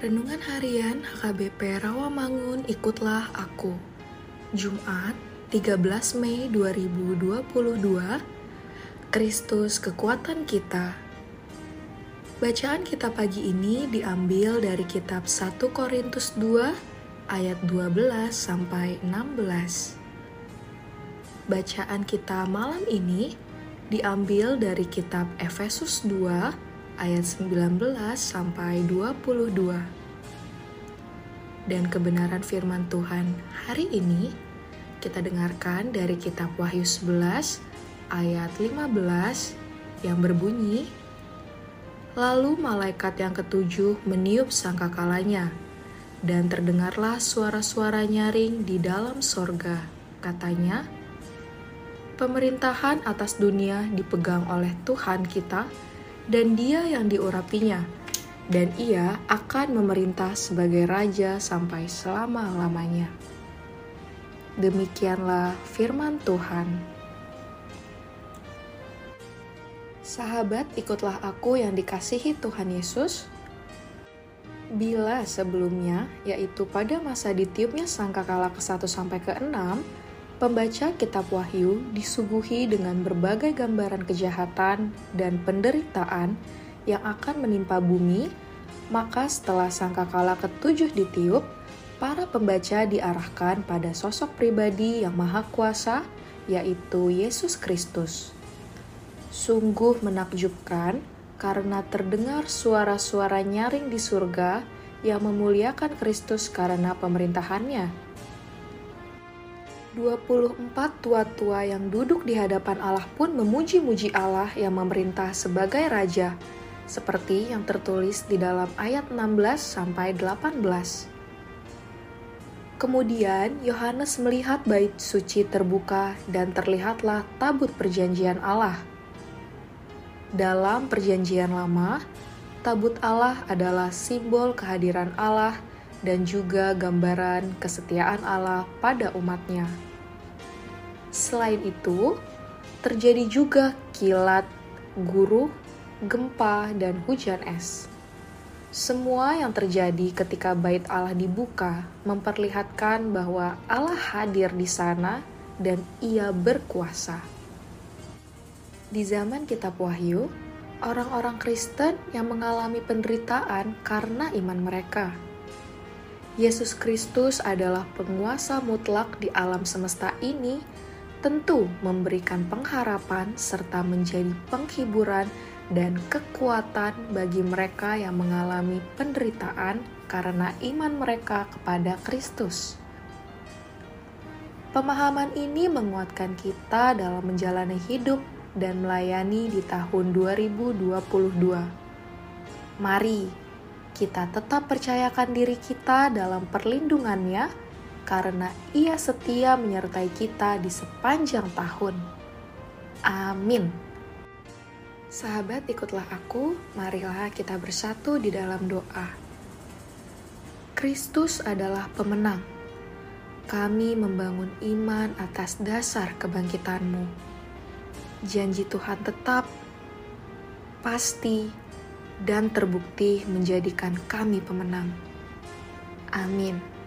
Renungan Harian HKBP Rawamangun Ikutlah Aku. Jumat 13 Mei 2022 Kristus Kekuatan Kita. Bacaan kita pagi ini diambil dari kitab 1 Korintus 2 ayat 12 sampai 16 Bacaan kita malam ini diambil dari kitab Efesus 2 ayat 19 sampai 22. Dan kebenaran firman Tuhan hari ini kita dengarkan dari kitab Wahyu 11 ayat 15 yang berbunyi Lalu malaikat yang ketujuh meniup sangkakalanya dan terdengarlah suara-suara nyaring di dalam sorga. Katanya, pemerintahan atas dunia dipegang oleh Tuhan kita, dan dia yang diurapinya, dan ia akan memerintah sebagai raja sampai selama-lamanya. Demikianlah firman Tuhan. Sahabat, ikutlah aku yang dikasihi Tuhan Yesus. Bila sebelumnya, yaitu pada masa ditiupnya sangkakala ke-1 sampai ke-6, Pembaca Kitab Wahyu disuguhi dengan berbagai gambaran kejahatan dan penderitaan yang akan menimpa bumi, maka setelah sangkakala ketujuh ditiup, para pembaca diarahkan pada sosok pribadi yang maha kuasa, yaitu Yesus Kristus. Sungguh menakjubkan karena terdengar suara-suara nyaring di surga yang memuliakan Kristus karena pemerintahannya 24 tua-tua yang duduk di hadapan Allah pun memuji-muji Allah yang memerintah sebagai raja, seperti yang tertulis di dalam ayat 16 sampai 18. Kemudian Yohanes melihat bait suci terbuka dan terlihatlah tabut perjanjian Allah. Dalam perjanjian lama, tabut Allah adalah simbol kehadiran Allah dan juga gambaran kesetiaan Allah pada umatnya. Selain itu, terjadi juga kilat, guru, gempa, dan hujan es. Semua yang terjadi ketika bait Allah dibuka memperlihatkan bahwa Allah hadir di sana dan ia berkuasa. Di zaman kitab Wahyu, orang-orang Kristen yang mengalami penderitaan karena iman mereka – Yesus Kristus adalah penguasa mutlak di alam semesta ini, tentu memberikan pengharapan serta menjadi penghiburan dan kekuatan bagi mereka yang mengalami penderitaan karena iman mereka kepada Kristus. Pemahaman ini menguatkan kita dalam menjalani hidup dan melayani di tahun 2022. Mari kita tetap percayakan diri kita dalam perlindungannya karena ia setia menyertai kita di sepanjang tahun. Amin. Sahabat, ikutlah aku, marilah kita bersatu di dalam doa. Kristus adalah pemenang. Kami membangun iman atas dasar kebangkitanmu. Janji Tuhan tetap, pasti, dan terbukti menjadikan kami pemenang. Amin.